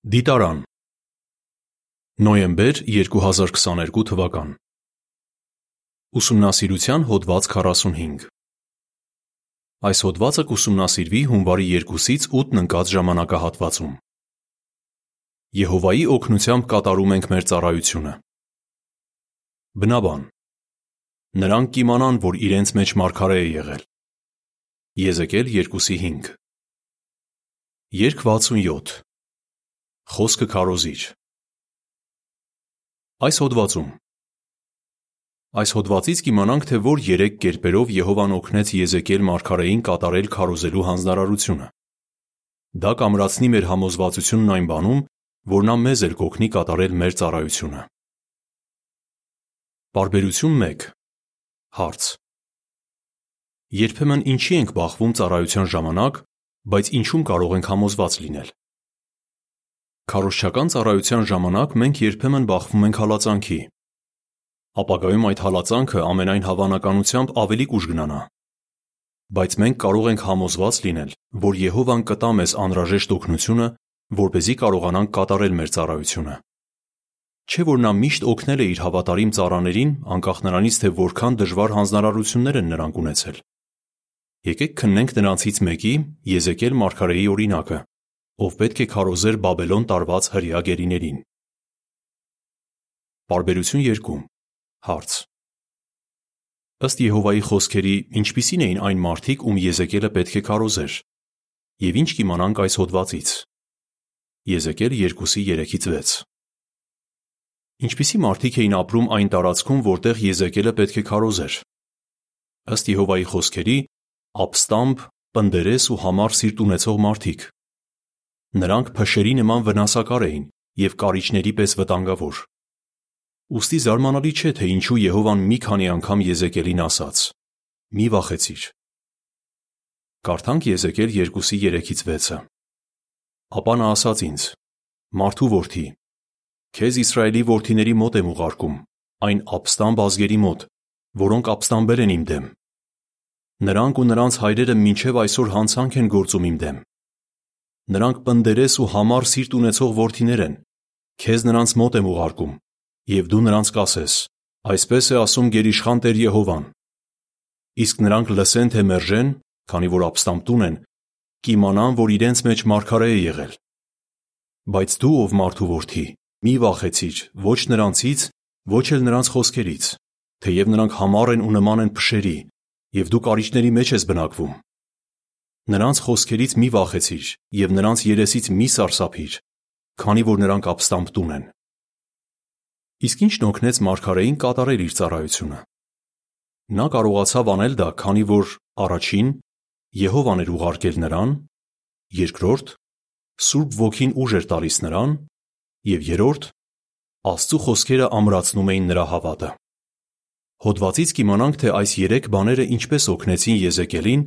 Դիտարան. Նոյեմբեր 2022 թվական. Ուսումնասիրության հոդված 45 Այս հոդվածը կուսումնասիրվի հունվարի 2-ից 8-ն ընկած ժամանակահատվածում։ Եհովայի օգնությամբ կատարում ենք մեր ծառայությունը։ Բնաբան. Նրանք կիմանան, որ իրենց մեջ մարգարե է եղել։ Եզեկիել 2:5 Երկ 67 Խոսքը քարոզիչ Այս հոդվածում Այս հոդվածից կիմանանք, թե որ երեք կերպերով Եհովան օգնեց Եզեկիել մարգարեին կատարել քարոզելու հանձնարարությունը։ Դա կամրացնի մեր համոզվածությունն այն բանում, որ նա մեզ էլ կօգնի կատարել մեր ծառայությունը։ Պարբերություն 1 Հարց. Երբեմն ինչի ենք բախվում ծառայության ժամանակ, բայց ինչում կարող ենք համոզված լինել։ Քարոզչական ծառայության ժամանակ մենք երբեմն բախվում ենք հալածանքի։ Ապագայում այդ հալածանքը ամենայն հավանականությամբ ավելի կուշ կգնանա։ Բայց մենք կարող ենք համոզված լինել, որ Եհովան կտա մեզ անհրաժեշտ օգնությունը, որպեսզի կարողանանք կատարել մեր ծառայությունը։ Չէ՞ որ նա միշտ օգնել է իր հավատարիմ ծառաներին, անկախ նրանից, թե որքան դժվար հանձնարարություններ են նրանք ունեցել։ Եկեք քննենք նրանցից մեկի՝ Եզեկիել մարգարեի օրինակը, ով պետք է քարոզեր Բաբելոն տարված հրեա գերիներին։ Պարբերություն 2 Հարց. Ըստ Եհովայի խոսքերի, ինչպիսին էին այն մարդիկ, ում Եզեկիելը պետք է քարոզեր։ Եվ ինչ կիմանանք այս հոդվածից։ Եզեկիել 2:3-6 Ինչպիսի մարդիկ էին ապրում այն տարածքում, որտեղ Եզեկիելը պետք է քարոզեր։ Ըստ Եհովայի խոսքերի, ապստամբ, պնդերես ու համառ սիրտ ունեցող մարդիկ, Նրանք փշերի նման վնասակար էին և կարիճների պես վտանգավոր։ Ուստի զարմանալի չէ, թե ինչու Եհովան մի քանի անգամ Եզեկիելին ասաց. «Մի վախեցիր»։ Կարդանք Եզեկիել 2:3-6-ը։ Ապա նա ասաց ինձ. «Մարդու որդի, քեզ Իսրայելի որդիների մոտ եմ ուղարկում, այն ապստամբ ազգերի մոտ, որոնք ապստամբել են իմ դեմ։ Նրանք ու նրանց հայրերը մինչև այսօր հանցանք են գործում իմ դեմ։ Նրանք պնդերես ու համառ սիրտ ունեցող որդիներ են։ Քեզ նրանց մոտ եմ ուղարկում, և դու նրանց կասես. «Այսպես է ասում գերիշխան Տեր Եհովան»։ Իսկ նրանք լսեն թե մերժեն, քանի որ ապստամբ տուն են, կիմանան, որ իրենց մեջ մարգարե է եղել։ Բայց դու, ով մարդու որդի, մի վախեցիր ոչ նրանցից, ոչ էլ նրանց խոսքերից, թեև նրանք համառ են ու նման են փշերի, և դու կարիճների մեջ ես բնակվում։ Նրանց խոսքերից մի վախեցիր և նրանց երեսից մի սարսափիր, քանի որ նրանք ապստամբ տուն են։ Իսկ ի՞նչն օգնեց մարգարեին կատարել իր ծառայությունը։ Նա կարողացավ անել դա, քանի որ առաջին՝ Եհովան էր ուղարկել նրան, երկրորդ՝ Սուրբ Ոգին ուժ էր տալիս նրան, և երրորդ՝ Աստծու խոսքերը ամրացնում էին նրա հավատը։ Հոդվածից կիմանանք, թե այս երեք բաները ինչպես օգնեցին Եզեկիելին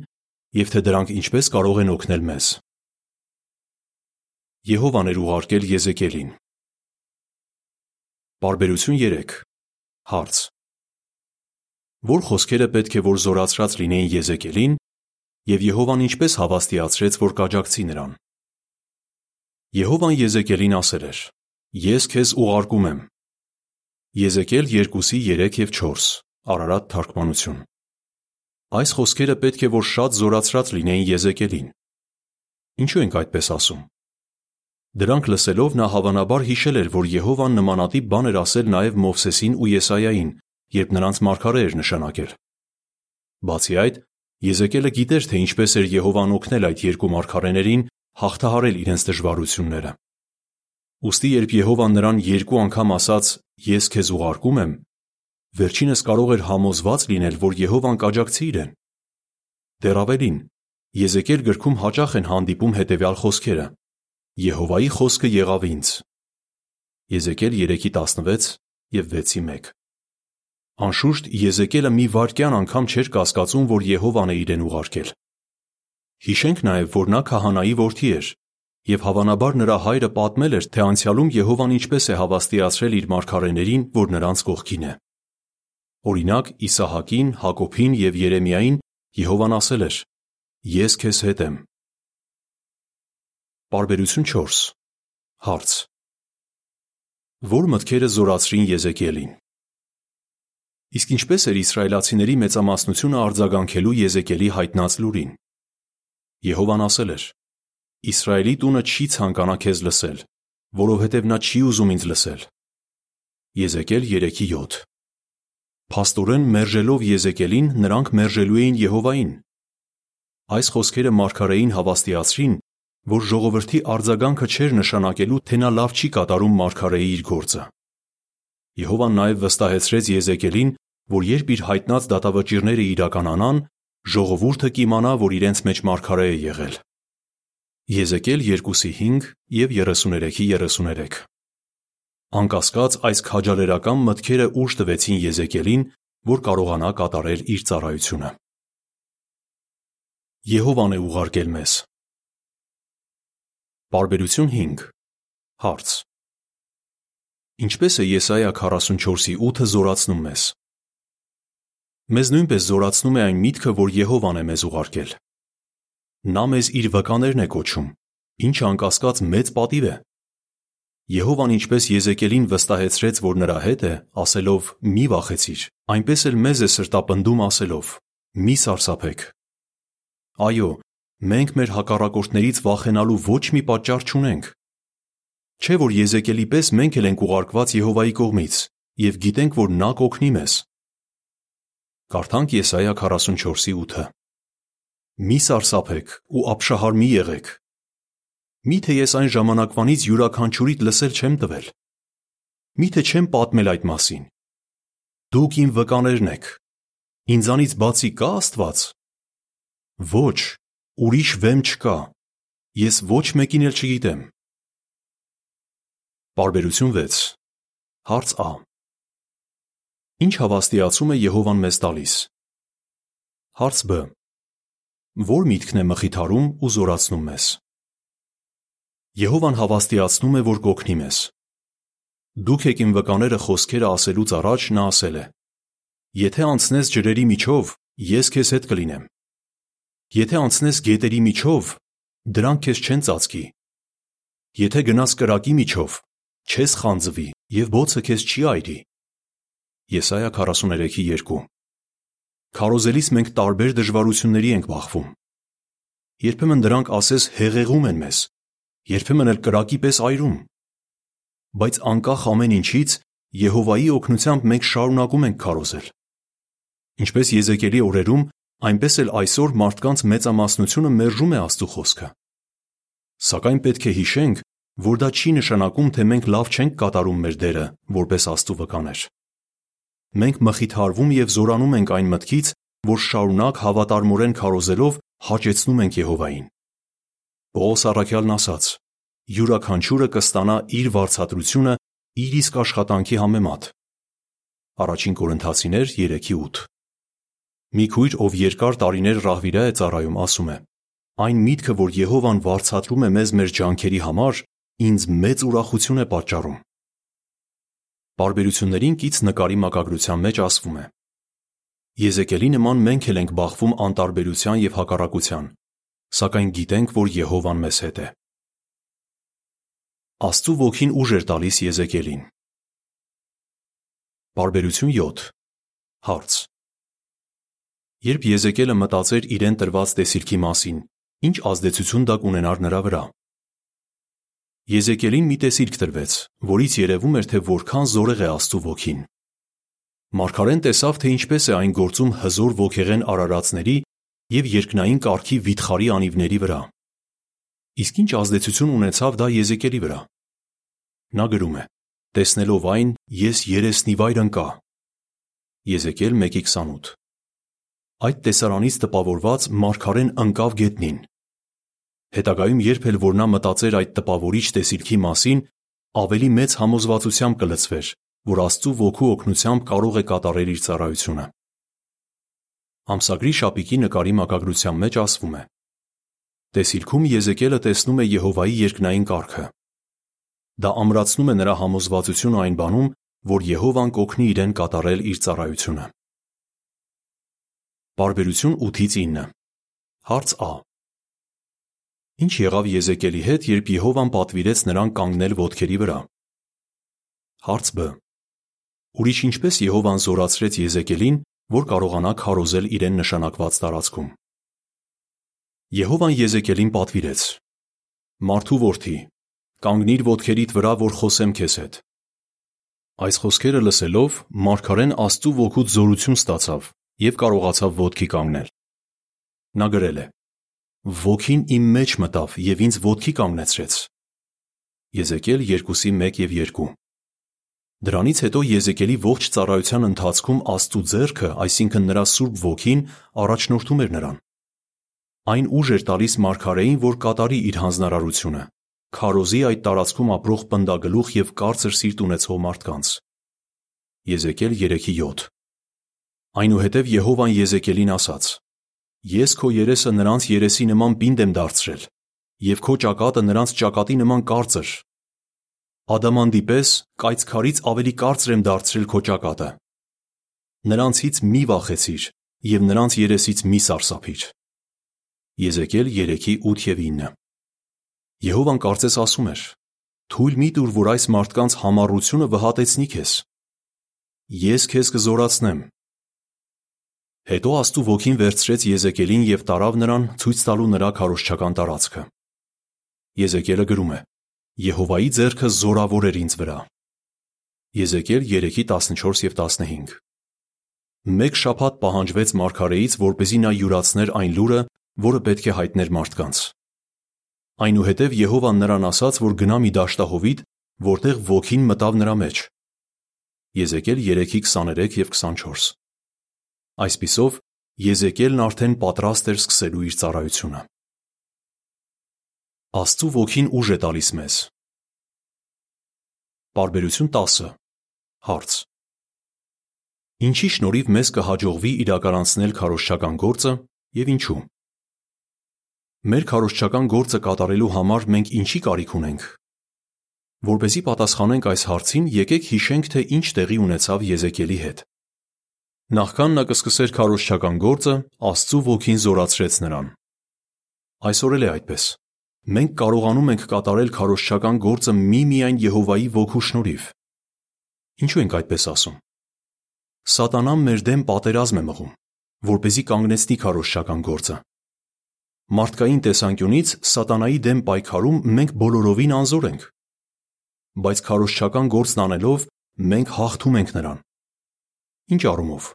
և թե դրանք ինչպես կարող են օգնել մեզ։ Եհովան էր ուղարկել Եզեկիելին։ Պարբերություն 3 Հարց. Որ խոսքերը պետք է որ զորացրած լինեին Եզեկիելին, և Եհովան ինչպես հավաստիացրեց, որ կաջակցի նրան։ Եհովան Եզեկիելին ասել էր. Ես քեզ ուղարկում եմ։ Եզեկիել 2:3 և 4 Արարատ թարգմանություն։ Այս խոսքերը պետք է որ շատ զորացրած լինեին Եզեկիելին։ Ինչու ենք այդպես ասում։ Դրանք լսելով նա հավանաբար հիշել էր, որ Եհովան նմանատիպ բան էր ասել նաև Մովսեսին ու Եսայիային, երբ նրանց մարգարե էր նշանակել։ Բացի այդ, Եզեկիելը գիտեր, թե ինչպես էր Եհովան օգնել այդ երկու մարգարեներին հաղթահարել իրենց դժվարությունները։ Ուստի երբ Եհովան նրան երկու անգամ ասաց. «Ես քեզ ուղարկում եմ», վերջինս կարող էր համոզված լինել, որ Եհովան կաջակցի իրեն։ Դեռ ավելին, Եզեկիել գրքում հաճախ են հանդիպում հետևյալ խոսքերը. Եհովայի խոսքը եղավ ինձ։ Եզեկիել 3:16 և 6:1 Անշուշտ Եզեկիելը մի վայրկյան անգամ չէր կասկածում, որ Եհովան է իրեն ուղարկել։ Հիշենք նաև, որ նա քահանայի որդի էր, և հավանաբար նրա հայրը պատմել էր, թե անցյալում Եհովան ինչպես է հավաստիացրել իր մարգարեներին, որ նրանց կողքին է։ Օրինակ Իսահակին, Հակոբին և Երեմիային Եհովան ասել էր. Ես քեզ հետ եմ։ Պարբերություն 4 Հարց. Որ մտքերը զորացրին Եզեկիելին։ Իսկ ինչպես էր իսրայելացիների մեծամասնությունը արձագանքելու Եզեկիելի հայտնած լուրին։ Եհովան ասել էր. Իսրայելի տունը չի ցանկանա քեզ լսել, որովհետև նա չի ուզում ինձ լսել։ Եզեկիել 3:7 Փաստորեն մերժելով Եզեկիելին, նրանք մերժելու էին Եհովային։ Այս խոսքերը մարգարեին հավաստիացրին, որ ժողովրդի արձագանքը չէր նշանակելու, թե նա լավ չի կատարում մարգարեի իր գործը։ Եհովան նաև վստահեցրեց Եզեկիելին, որ երբ իր հայտնած դատավճիռները իրականանան, ժողովուրդը կիմանա, որ իրենց մեջ մարգարե է եղել։ Եզեկիել 2:5 եւ 33:33 Անկասկած այս քաջալերական մտքերը ուժ տվեցին Եզեկիելին, որ կարողանա կատարել իր ծառայությունը։ Եհովան է ուղարկել մեզ։ Բարբերություն 5 Հարց. Ինչպես է Եսայա 44-ի 8-ը զորացնում մեզ։ Մեզ նույնպես զորացնում է այն միտքը, որ Եհովան է մեզ ուղարկել։ Նա մեզ իր վկաներն է կոչում, ինչը անկասկած մեծ պատիվ է։ Եհովան ինչպես Եզեկիելին վստահեցրեց, որ նրա հետ է, ասելով՝ «Մի վախեցիր», այնպես էլ մեզ է սրտապնդում ասելով. «Մի սարսափեք»։ Այո, մենք մեր հակառակորդներից վախենալու ոչ մի պատճառ չունենք։ Չէ՞ որ Եզեկիելի պես մենք էլ ենք ուղարկված Եհովայի կողմից և գիտենք, որ նա կօգնի մեզ։ Կարդանք Եսայա 44:8-ը. Մի սարսափեք ու ապշահար մի եղեք։ Միթե ես այն ժամանակվանից յուրաքանչյուրիդ լսել չեմ տվել։ Միթե չեմ պատմել այդ մասին։ Դուք իմ վկաներն եք։ Ինձանից բացի կա՞ Աստված։ Ոչ, ուրիշ վեմ չկա։ Ես ոչ մեկին էլ չգիտեմ։ Բարբերություն 6 Հարց Ա. Ինչ հավաստիացում է Եհովան մեզ տալիս։ Հարց Բ. Որ միտքն է մխիթարում ու զորացնում մեզ։ Եհովան հավաստիացնում է, որ կօգնի մեզ։ Դուք եք իմ վկաները խոսքերը ասելուց առաջ նա ասել է. Եթե անցնես ջրերի միջով, ես քեզ հետ կլինեմ։ Եթե անցնես գետերի միջով, դրանք քեզ չեն ծածկի։ Եթե գնաս կրակի միջով, չես խանձվի և բոցը քեզ չի այրի։ Եսայա 43:2 Քարոզելիս մենք տարբեր դժվարությունների ենք բախվում։ Երբեմն դրանք ասես հեղեղում են մեզ, երբեմն էլ կրակի պես այրում։ Բայց անկախ ամեն ինչից, Եհովայի օգնությամբ մենք շարունակում ենք քարոզել։ Ինչպես Եզեկիելի օրերում, այնպես էլ այսօր մարդկանց մեծամասնությունը մերժում է Աստծո խոսքը։ Սակայն պետք է հիշենք, որ դա չի նշանակում, թե մենք լավ չենք կատարում մեր դերը որպես Աստծո վկաներ։ Մենք մխիթարվում և զորանում ենք այն մտքից, որ շարունակ հավատարմորեն քարոզելով հաճեցնում ենք Եհովային։ Պողոս առաքյալն ասաց. «Յուրաքանչյուրը կստանա իր վարձատրությունը իր իսկ աշխատանքի համեմատ»։ Առաջին Կորինթացիներ 3:8 Մի քույր, ով երկար տարիներ ռահվիրա է ծառայում, ասում է. Այն միտքը, որ Եհովան վարձատրում է մեզ մեր ջանքերի համար, ինձ մեծ ուրախություն է պատճառում։ Բարբերություններին կից նկարի մակագրության մեջ ասվում է. Եզեկելի նման մենք էլ ենք բախվում անտարբերության և հակառակության, սակայն գիտենք, որ Եհովան մեզ հետ է։ Աստծու ոգին ուժ էր տալիս Եզեկելին։ Բարբերություն 7 Հարց. Երբ Եզեկելը մտածեր իրեն տրված տեսիլքի մասին, ինչ ազդեցություն դա կունենար նրա վրա։ Եզեկիելին մի տեսիլք տրվեց, որից երևում էր, թե որքան զորեղ է Աստծո ոգին։ Մարգարեն տեսավ, թե ինչպես է այն գործում հզոր ոգեղեն արարածների և երկնային կարգի վիթխարի անիվների վրա։ Իսկ ինչ ազդեցություն ունեցավ դա Եզեկիելի վրա։ Նա գրում է. Տեսնելով այն, ես երեսնիվայր ընկա։ Եզեկիել 1:28 Այդ տեսարանից տպավորված մարգարեն ընկավ գետնին։ Հետագայում երբ էլ որ նա մտածեր այդ տպավորիչ տեսիլքի մասին, ավելի մեծ համոզվածությամբ կլցվեր, որ Աստծու ոգու օգնությամբ կարող է կատարել իր ծառայությունը։ Ամսագրի շապիկի նկարի մակագրության մեջ ասվում է. Տեսիլքում Եզեկիելը տեսնում է Եհովայի երկնային կարգը։ Դա ամրացնում է նրա համոզվածությունը այն բանում, որ Եհովան կօգնի իրեն կատարել իր ծառայությունը։ Բարբերություն 8-ից 9 Հարց Ա. Ինչ եղավ Եզեկելի հետ, երբ Եհովան պատվիրեց նրան կանգնել ոտքերի վրա։ Հարց Բ. Ուրիշ ինչպես Եհովան զորացրեց Եզեկելին, որ կարողանա քարոզել իրեն նշանակված տարածքում։ Եհովան Եզեկելին պատվիրեց. Մարդու որդի, կանգնիր ոտքերիդ վրա, որ խոսեմ քեզ հետ։ Այս խոսքերը լսելով Մարգարեն Աստծո ոգուց զորություն ստացավ եւ կարողացավ ոտքի կանգնել։ Նա գրել է. Ոգին իմ մեջ մտավ եւ ինձ ոտքի կանգնեցրեց։ Եզեկիել 2:1 եւ 2 Դրանից հետո Եզեկիելի ողջ ծառայության ընթացքում Աստծո ձեռքը, այսինքն նրա Սուրբ Ոգին, առաջնորդում էր նրան։ Այն ուժ էր տալիս Մարգարեին, որ կատարի իր հանձնարարությունը, քարոզի այդ տարածքում ապրող պնդագլուխ եւ կարծր սիրտ ունեցող մարդկանց։ Եզեկիել 3:7 Այնուհետև Եհովան Եզեկիելին ասաց. Ես քո երեսը նրանց երեսի նման պինդ եմ դարձրել, եւ քո ճակատը նրանց ճակատի նման կարծր։ Ադամանդի պես կայծ քարից ավելի կարծր եմ դարձրել քո ճակատը։ Նրանցից մի վախեցիր եւ նրանց երեսից մի սարսափիր։ Եզեկիել 3:8 եւ 9 Եհովան կարծես ասում էր. Թույլ մի տուր, որ այս մարդկանց համառությունը վհատեցնի քեզ։ Ես քեզ կզորացնեմ, Հետո Աստծու ոգին վերցրեց Եզեկիելին եւ տարավ նրան ցույց տալու նրա քարոզչական տարածքը։ Եզեկիելը գրում է. Եհովայի ձեռքը զորավոր էր ինձ վրա։ Եզեկիել 3:14 եւ 15 Մեկ շաբաթ պահանջվեց Մարգարեից, որպեսզի նա յուրացներ այն լուրը, որը պետք է հայտներ մարդկանց։ Այնուհետև Եհովան նրան ասաց, որ գնա մի դաշտահովիտ, որտեղ ոգին մտավ նրա մեջ։ Եզեկիել 3:23 եւ 24 Այսպիսով, Եզեկիելն արդեն պատրաստ էր սկսելու իր ծառայությունը։ Աստծու ոգին ուժ է տալիս մեզ։ Բարբերություն 10 Հարց. Ինչի շնորհիվ մեզ կհաջողվի իրականացնել քարոզչական գործը եւ ինչու։ Մեր քարոզչական գործը կատարելու համար մենք ինչի կարիք ունենք։ Որպեսզի պատասխանենք այս հարցին, եկեք հիշենք, թե ինչ տեղի ունեցավ Եզեկիելի հետ։ Նախքան նա կսկսեր քարոզչական գործը, Աստծու ոգին զորացրեց նրան։ Այսօր էլ է այդպես։ Մենք կարողանում ենք կատարել քարոզչական գործը միմիայն Եհովայի ոգու շնորհիվ։ Ինչու ենք այդպես ասում։ Սատանան մեր դեմ պատերազմ է մղում, որ เป զի կանգնեցնի քարոզչական գործը։ Մարդկային տեսանկյունից սատանայի դեմ պայքարում մենք բոլորովին անզոր ենք։ Բայց քարոզչական գործն անելով մենք հաղթում ենք նրան։ Ինչ առումով։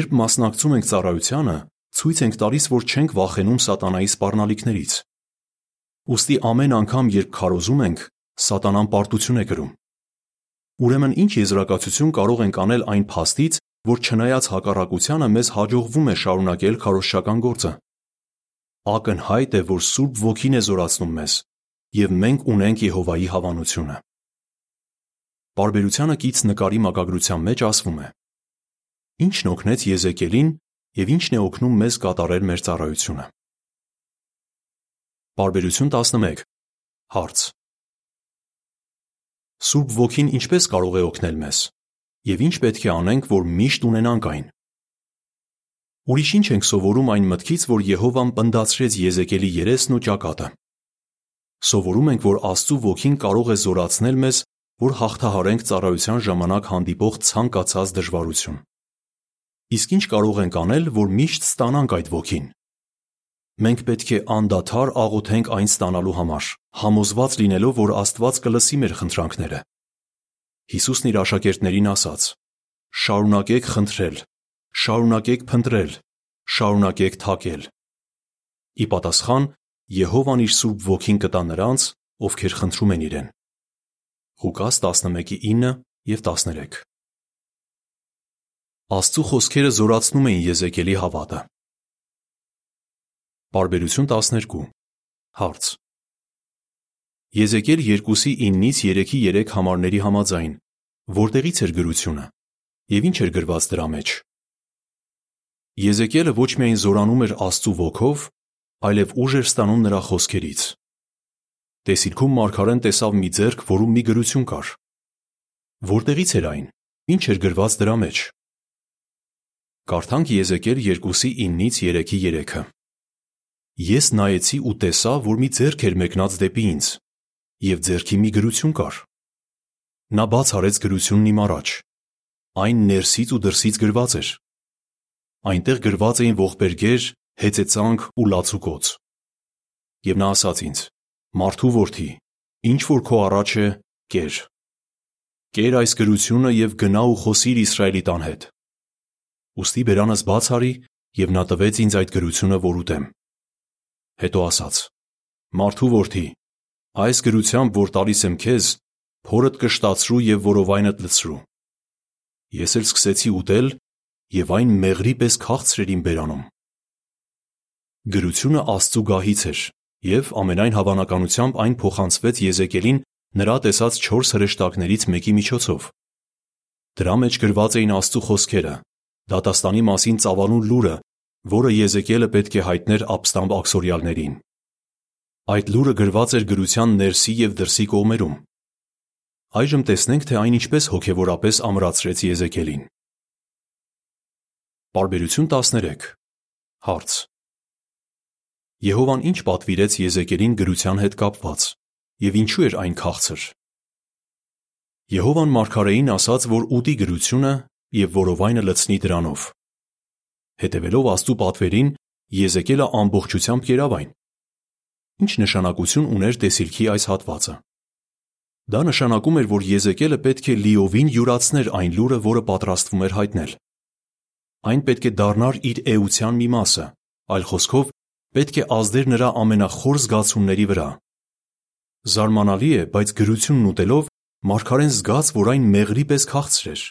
Երբ մասնակցում ենք ծառայությանը, ցույց ենք տալիս, որ չենք վախենում սատանայի սպառնալիքներից։ Ոստի ամեն անգամ, երբ քարոզում ենք, սատանան պարտություն է կրում։ Ուրեմն ինչ եզրակացություն կարող ենք անել այն փաստից, որ չնայած հակառակությանը մեզ հաջողվում է շարունակել քարոզչական գործը։ Ակնհայտ է, որ Սուրբ Ոգին է զորացնում մեզ, եւ մենք ունենք Եհովայի հավանությունը։ Բարբերությանը կից նկարի մակագրության մեջ ասվում է. Ինչն օգնեց Եզեկիելին եւ ինչն է օգնում մեզ կատարել մեր ծառայությունը։ Բարբերություն 11 Հարց. Սուրբ ոգին ինչպես կարող է օգնել մեզ եւ ինչ պետք է անենք, որ միշտ ունենանք այն։ Ուրիշ ինչ ենք սովորում այն մտքից, որ Եհովան պնդացրեց Եզեկիելի երեսն ու ճակատը։ Սովորում ենք, որ Աստծո ոգին կարող է զորացնել մեզ որ հաղթահարենք ծառայության ժամանակ հանդիպող ցանկացած դժվարություն։ Իսկ ինչ կարող ենք անել, որ միշտ ստանանք այդ ոգին։ Մենք պետք է անդադար աղոթենք այն ստանալու համար, համոզված լինելով, որ Աստված կլսի մեր խնդրանքները։ Հիսուսն իր աշակերտներին ասաց. Շարունակեք խնդրել, շարունակեք փնտրել, շարունակեք թակել։ Ի պատասխան Եհովան իր սուրբ ոգին կտա նրանց, ովքեր խնդրում են իրեն։ Ղուկաս 11:9 եւ 13 Աստծո խոսքերը զորացնում էին Եզեկիելի հավատը։ Բարբերություն 12 Հարց. Եզեկիել 2-ի 9-ից 3-ի 3 համարների համաձայն. Որտեղից էր գրությունը եւ ինչ էր գրված դրա մեջ։ Եզեկիելը ոչ միայն զորանում էր Աստծո ոգով, այլև ուժ էր ստանում նրա խոսքերից։ Տեսիլքում Մարգարեն տեսավ մի ձեռք, որում մի գրություն կար։ Որտեղից էր այն։ Ինչ էր գրված դրա մեջ։ Կարդանք Եզեկիել 2-ի 9-ից 3-ի 3-ը։ ես նայեցի ու տեսա, որ մի ձեռք էր մեկնած դեպի ինձ, և ձեռքի մի գրություն կար։ Նա բաց արեց գրությունն իմ առաջ։ Այն ներսից ու դրսից գրված էր։ Այնտեղ գրված էին ողբերգեր, հեծեծանք ու լացուկոծ։ Եվ նա ասաց ինձ. «Մարդու որդի, ինչ որ քո առաջ է, կեր։ Կեր այս գրությունը և գնա ու խոսիր Իսրայելի տան հետ»։ Ուստի բերանս բաց արի, և նա տվեց ինձ այդ գրությունը, որ ուտեմ։ Հետո ասաց. «Մարդու որդի, այս գրությամբ, որ տալիս եմ քեզ, փորդ կշտացրու և որովայնդ լցրու»։ Ես էլ սկսեցի ուտել, և այն մեղրի պես քաղցր էր իմ բերանում։ Գրությունը Աստծու գահից էր, և, ամենայն հավանականությամբ, այն փոխանցվեց Եզեկիելին նրա տեսած չորս հրեշտակներից մեկի միջոցով։ Դրա մեջ գրված էին Աստծու խոսքերը, դատաստանի մասին ծավալուն լուրը, որը Եզեկիելը պետք է հայտներ ապստամբ աքսորյալներին։ Այդ լուրը գրված էր գրության ներսի և դրսի կողմերում։ Այժմ տեսնենք, թե այն ինչպես հոգևորապես ամրացրեց Եզեկիելին։ Պարբերություն 13 Հարց. Եհովան ինչ պատվիրեց Եզեկիելին գրության հետ կապված, և ինչու էր այն քաղցր։ Եհովան մարգարեին ասաց, որ ուտի գրությունը և որովայնը լցնի դրանով։ Հետևելով Աստծու պատվերին, Եզեկիելը ամբողջությամբ կերավ այն։ Ինչ նշանակություն ուներ տեսիլքի այս հատվածը։ Դա նշանակում էր, որ Եզեկիելը պետք է լիովին յուրացներ այն լուրը, որը պատրաստվում էր հայտնել։ Այն պետք է դառնար իր էության մի մասը, այլ խոսքով, պետք է ազդեր նրա ամենախոր զգացումների վրա։ Զարմանալի է, բայց գրությունն ուտելով մարգարեն զգաց, որ այն մեղրի պես քաղցր էր,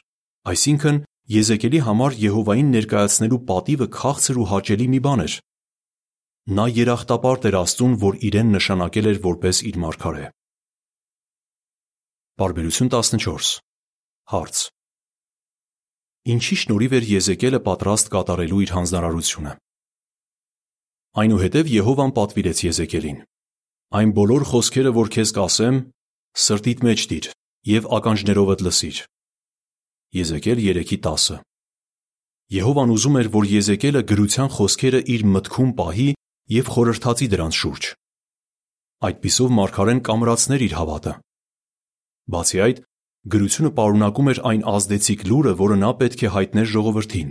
այսինքն Եզեկիելի համար Եհովային ներկայացնելու պատիվը քաղցր ու հաճելի մի բան էր։ Նա երախտապարտ էր Աստծուն, որ իրեն նշանակել էր որպես իր մարգարե։ Բարբերություն 14 Հարց. Ինչի շնորհիվ էր Եզեկիելը պատրաստ կատարելու իր հանձնարարությունը։ Այնուհետև Եհովան պատվիրեց Եզեկիելին. Այն բոլոր խոսքերը, որ քեզ կասեմ, սրտիդ մեջ դիր և ականջներովդ լսիր։ Եզեկիել 3:10 Եհովան ուզում էր, որ Եզեկիելը գրության խոսքերը իր մտքում պահի և խորհրդածի դրանց շուրջ։ Այդպիսով մարգարեն կամրացներ իր հավատը։ Բացի այդ, գրությունը պարունակում էր այն ազդեցիկ լուրը, որը նա պետք է հայտներ ժողովրդին։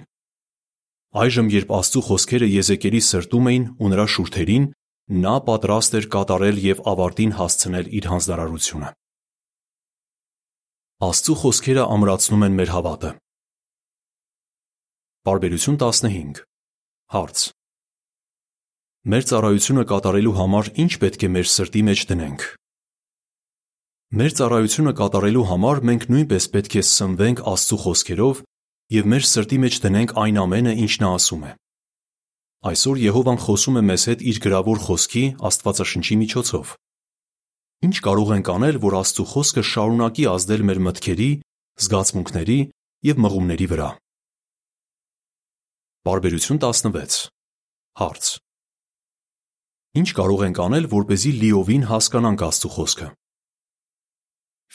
Այժմ, երբ Աստծու խոսքերը Եզեկիելի սրտում էին ու նրա շուրթերին, նա պատրաստ էր կատարել և ավարտին հասցնել իր հանձնարարությունը։ Աստծու խոսքերը ամրացնում են մեր հավատը։ Պարբերություն 15 Հարց. Մեր ծառայությունը կատարելու համար ի՞նչ պետք է մեր սրտի մեջ դնենք։ Մեր ծառայությունը կատարելու համար մենք նույնպես պետք է սնվենք Աստծու խոսքերով և մեր սրտի մեջ դնենք այն ամենը, ինչ նա ասում է։ Այսօր Եհովան խոսում է մեզ հետ իր գրավոր խոսքի՝ Աստվածաշնչի միջոցով։ Ինչ կարող ենք անել, որ Աստծու խոսքը շարունակի ազդել մեր մտքերի, զգացմունքների և մղումների վրա։ Բարբերություն 16 Հարց. Ինչ կարող ենք անել, որպեսզի լիովին հասկանանք Աստծու խոսքը։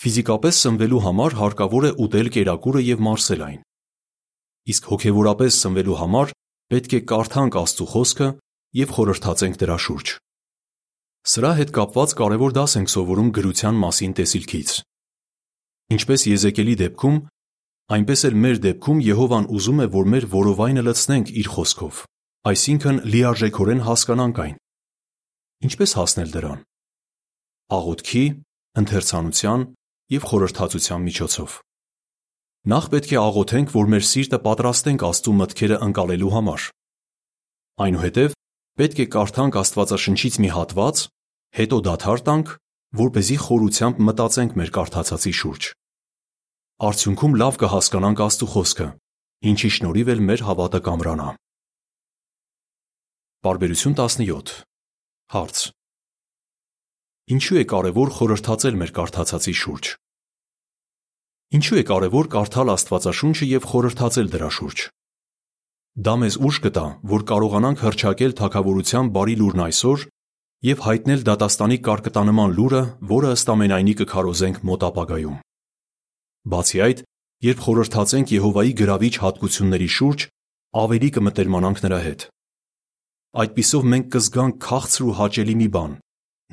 Ֆիզիկապես սնվելու համար հարկավոր է ուտել կերակուրը և մարսել այն։ Իսկ հոգևորապես սնվելու համար պետք է կարդանք Աստծու խոսքը և խորհրդածենք դրա շուրջ։ Սրա հետ կապված կարևոր դաս ենք սովորում գրության մասին տեսիլքից։ Ինչպես Եզեկիելի դեպքում, այնպես էլ մեր դեպքում Եհովան ուզում է, որ մեր որովայնը լցնենք իր խոսքով, այսինքն լիարժեքորեն հասկանանք այն։ Ինչպե՞ս հասնել դրան։ Աղոթքի, ընթերցանության և խորհրդածության միջոցով։ Նախ պետք է աղոթենք, որ մեր սիրտը պատրաստենք Աստծու մտքերը ընկալելու համար։ Այնուհետև պետք է կարդանք Աստվածաշնչից մի հատված, հետո դադար տանք, որպեսզի խորությամբ մտածենք մեր կարդացածի շուրջ։ Արդյունքում լավ կհասկանանք Աստծու խոսքը, ինչի շնորհիվ էլ մեր հավատը կամրանա։ Բարբերություն 17 Հարց. Ինչու է կարևոր խորհրդածել մեր կարդացածի շուրջ։ Ինչու է կարևոր կարդալ Աստվածաշունչը և խորհրդածել դրա շուրջ։ Դա մեզ ուժ կտա, որ կարողանանք հռչակել թագավորության բարի լուրն այսօր և հայտնել դատաստանի կարկտանման լուրը, որը ըստ ամենայնի կքարոզենք մոտ ապագայում։ Բացի այդ, երբ խորհրդածենք Եհովայի գրավիչ հատկությունների շուրջ, ավելի կմտերմանանք նրա հետ։ այդպիսով մենք կզգանք քաղցր ու հաճելի մի բան՝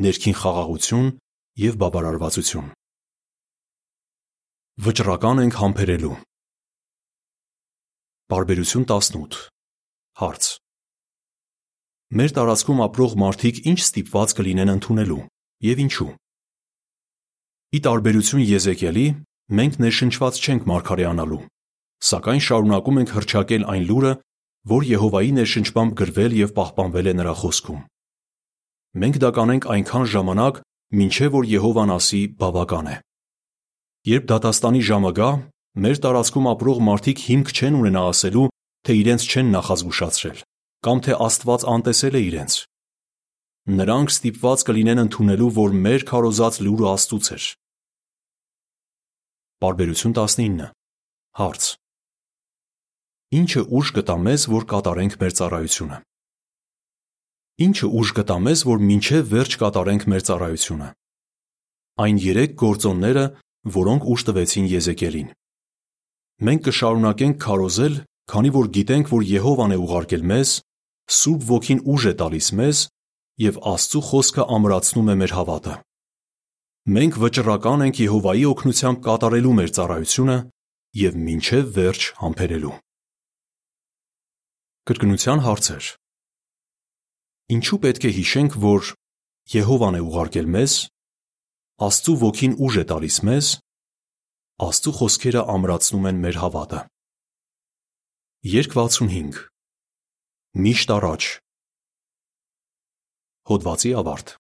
ներքին խաղաղություն և բավարարվածություն։ Վճռական ենք համբերելու Պարբերություն 18 Հարց. Մեր տարածքում ապրող մարդիկ ինչ ստիպված կլինեն ընդունելու և ինչու։ Ի տարբերություն Եզեկիելի, մենք ներշնչված չենք մարգարեանալու, սակայն շարունակում ենք հռչակել այն լուրը, որ Եհովայի ներշնչմամբ գրվել և պահպանվել է նրա խոսքում։ Մենք դա կանենք այնքան ժամանակ, մինչև որ Եհովան ասի բավական է։ Երբ դատաստանի ժամը գա, մեր տարածքում ապրող մարդիկ հիմք չեն ունենա ասելու, թե իրենց չեն նախազգուշացրել, կամ թե Աստված անտեսել է իրենց։ Նրանք ստիպված կլինեն ընդունելու, որ մեր քարոզած լուրը Աստծուց էր։ Պարբերություն 19 Հարց. Ինչը ուժ կտա մեզ, որ կատարենք մեր ծառայությունը։ Ինչը ուժ կտա մեզ, որ մինչև վերջ կատարենք մեր ծառայությունը։ Այն երեք գործոնները, որոնք ուժ տվեցին Եզեկիելին։ Մենք կշարունակենք քարոզել, քանի որ գիտենք, որ Եհովան է ուղարկել մեզ, Սուրբ Ոգին ուժ է տալիս մեզ և Աստծու խոսքը ամրացնում է մեր հավատը։ Մենք վճռական ենք Եհովայի օգնությամբ կատարելու մեր ծառայությունը և մինչև վերջ համբերելու։ Կրկնության հարցեր. Ինչու պետք է հիշենք, որ Եհովան է ուղարկել մեզ, Աստծու Ոգին ուժ է տալիս մեզ, Աստծու խոսքերը ամրացնում են մեր հավատը։ Երկ 65 Միշտ առաջ Հոդվացի ավարտ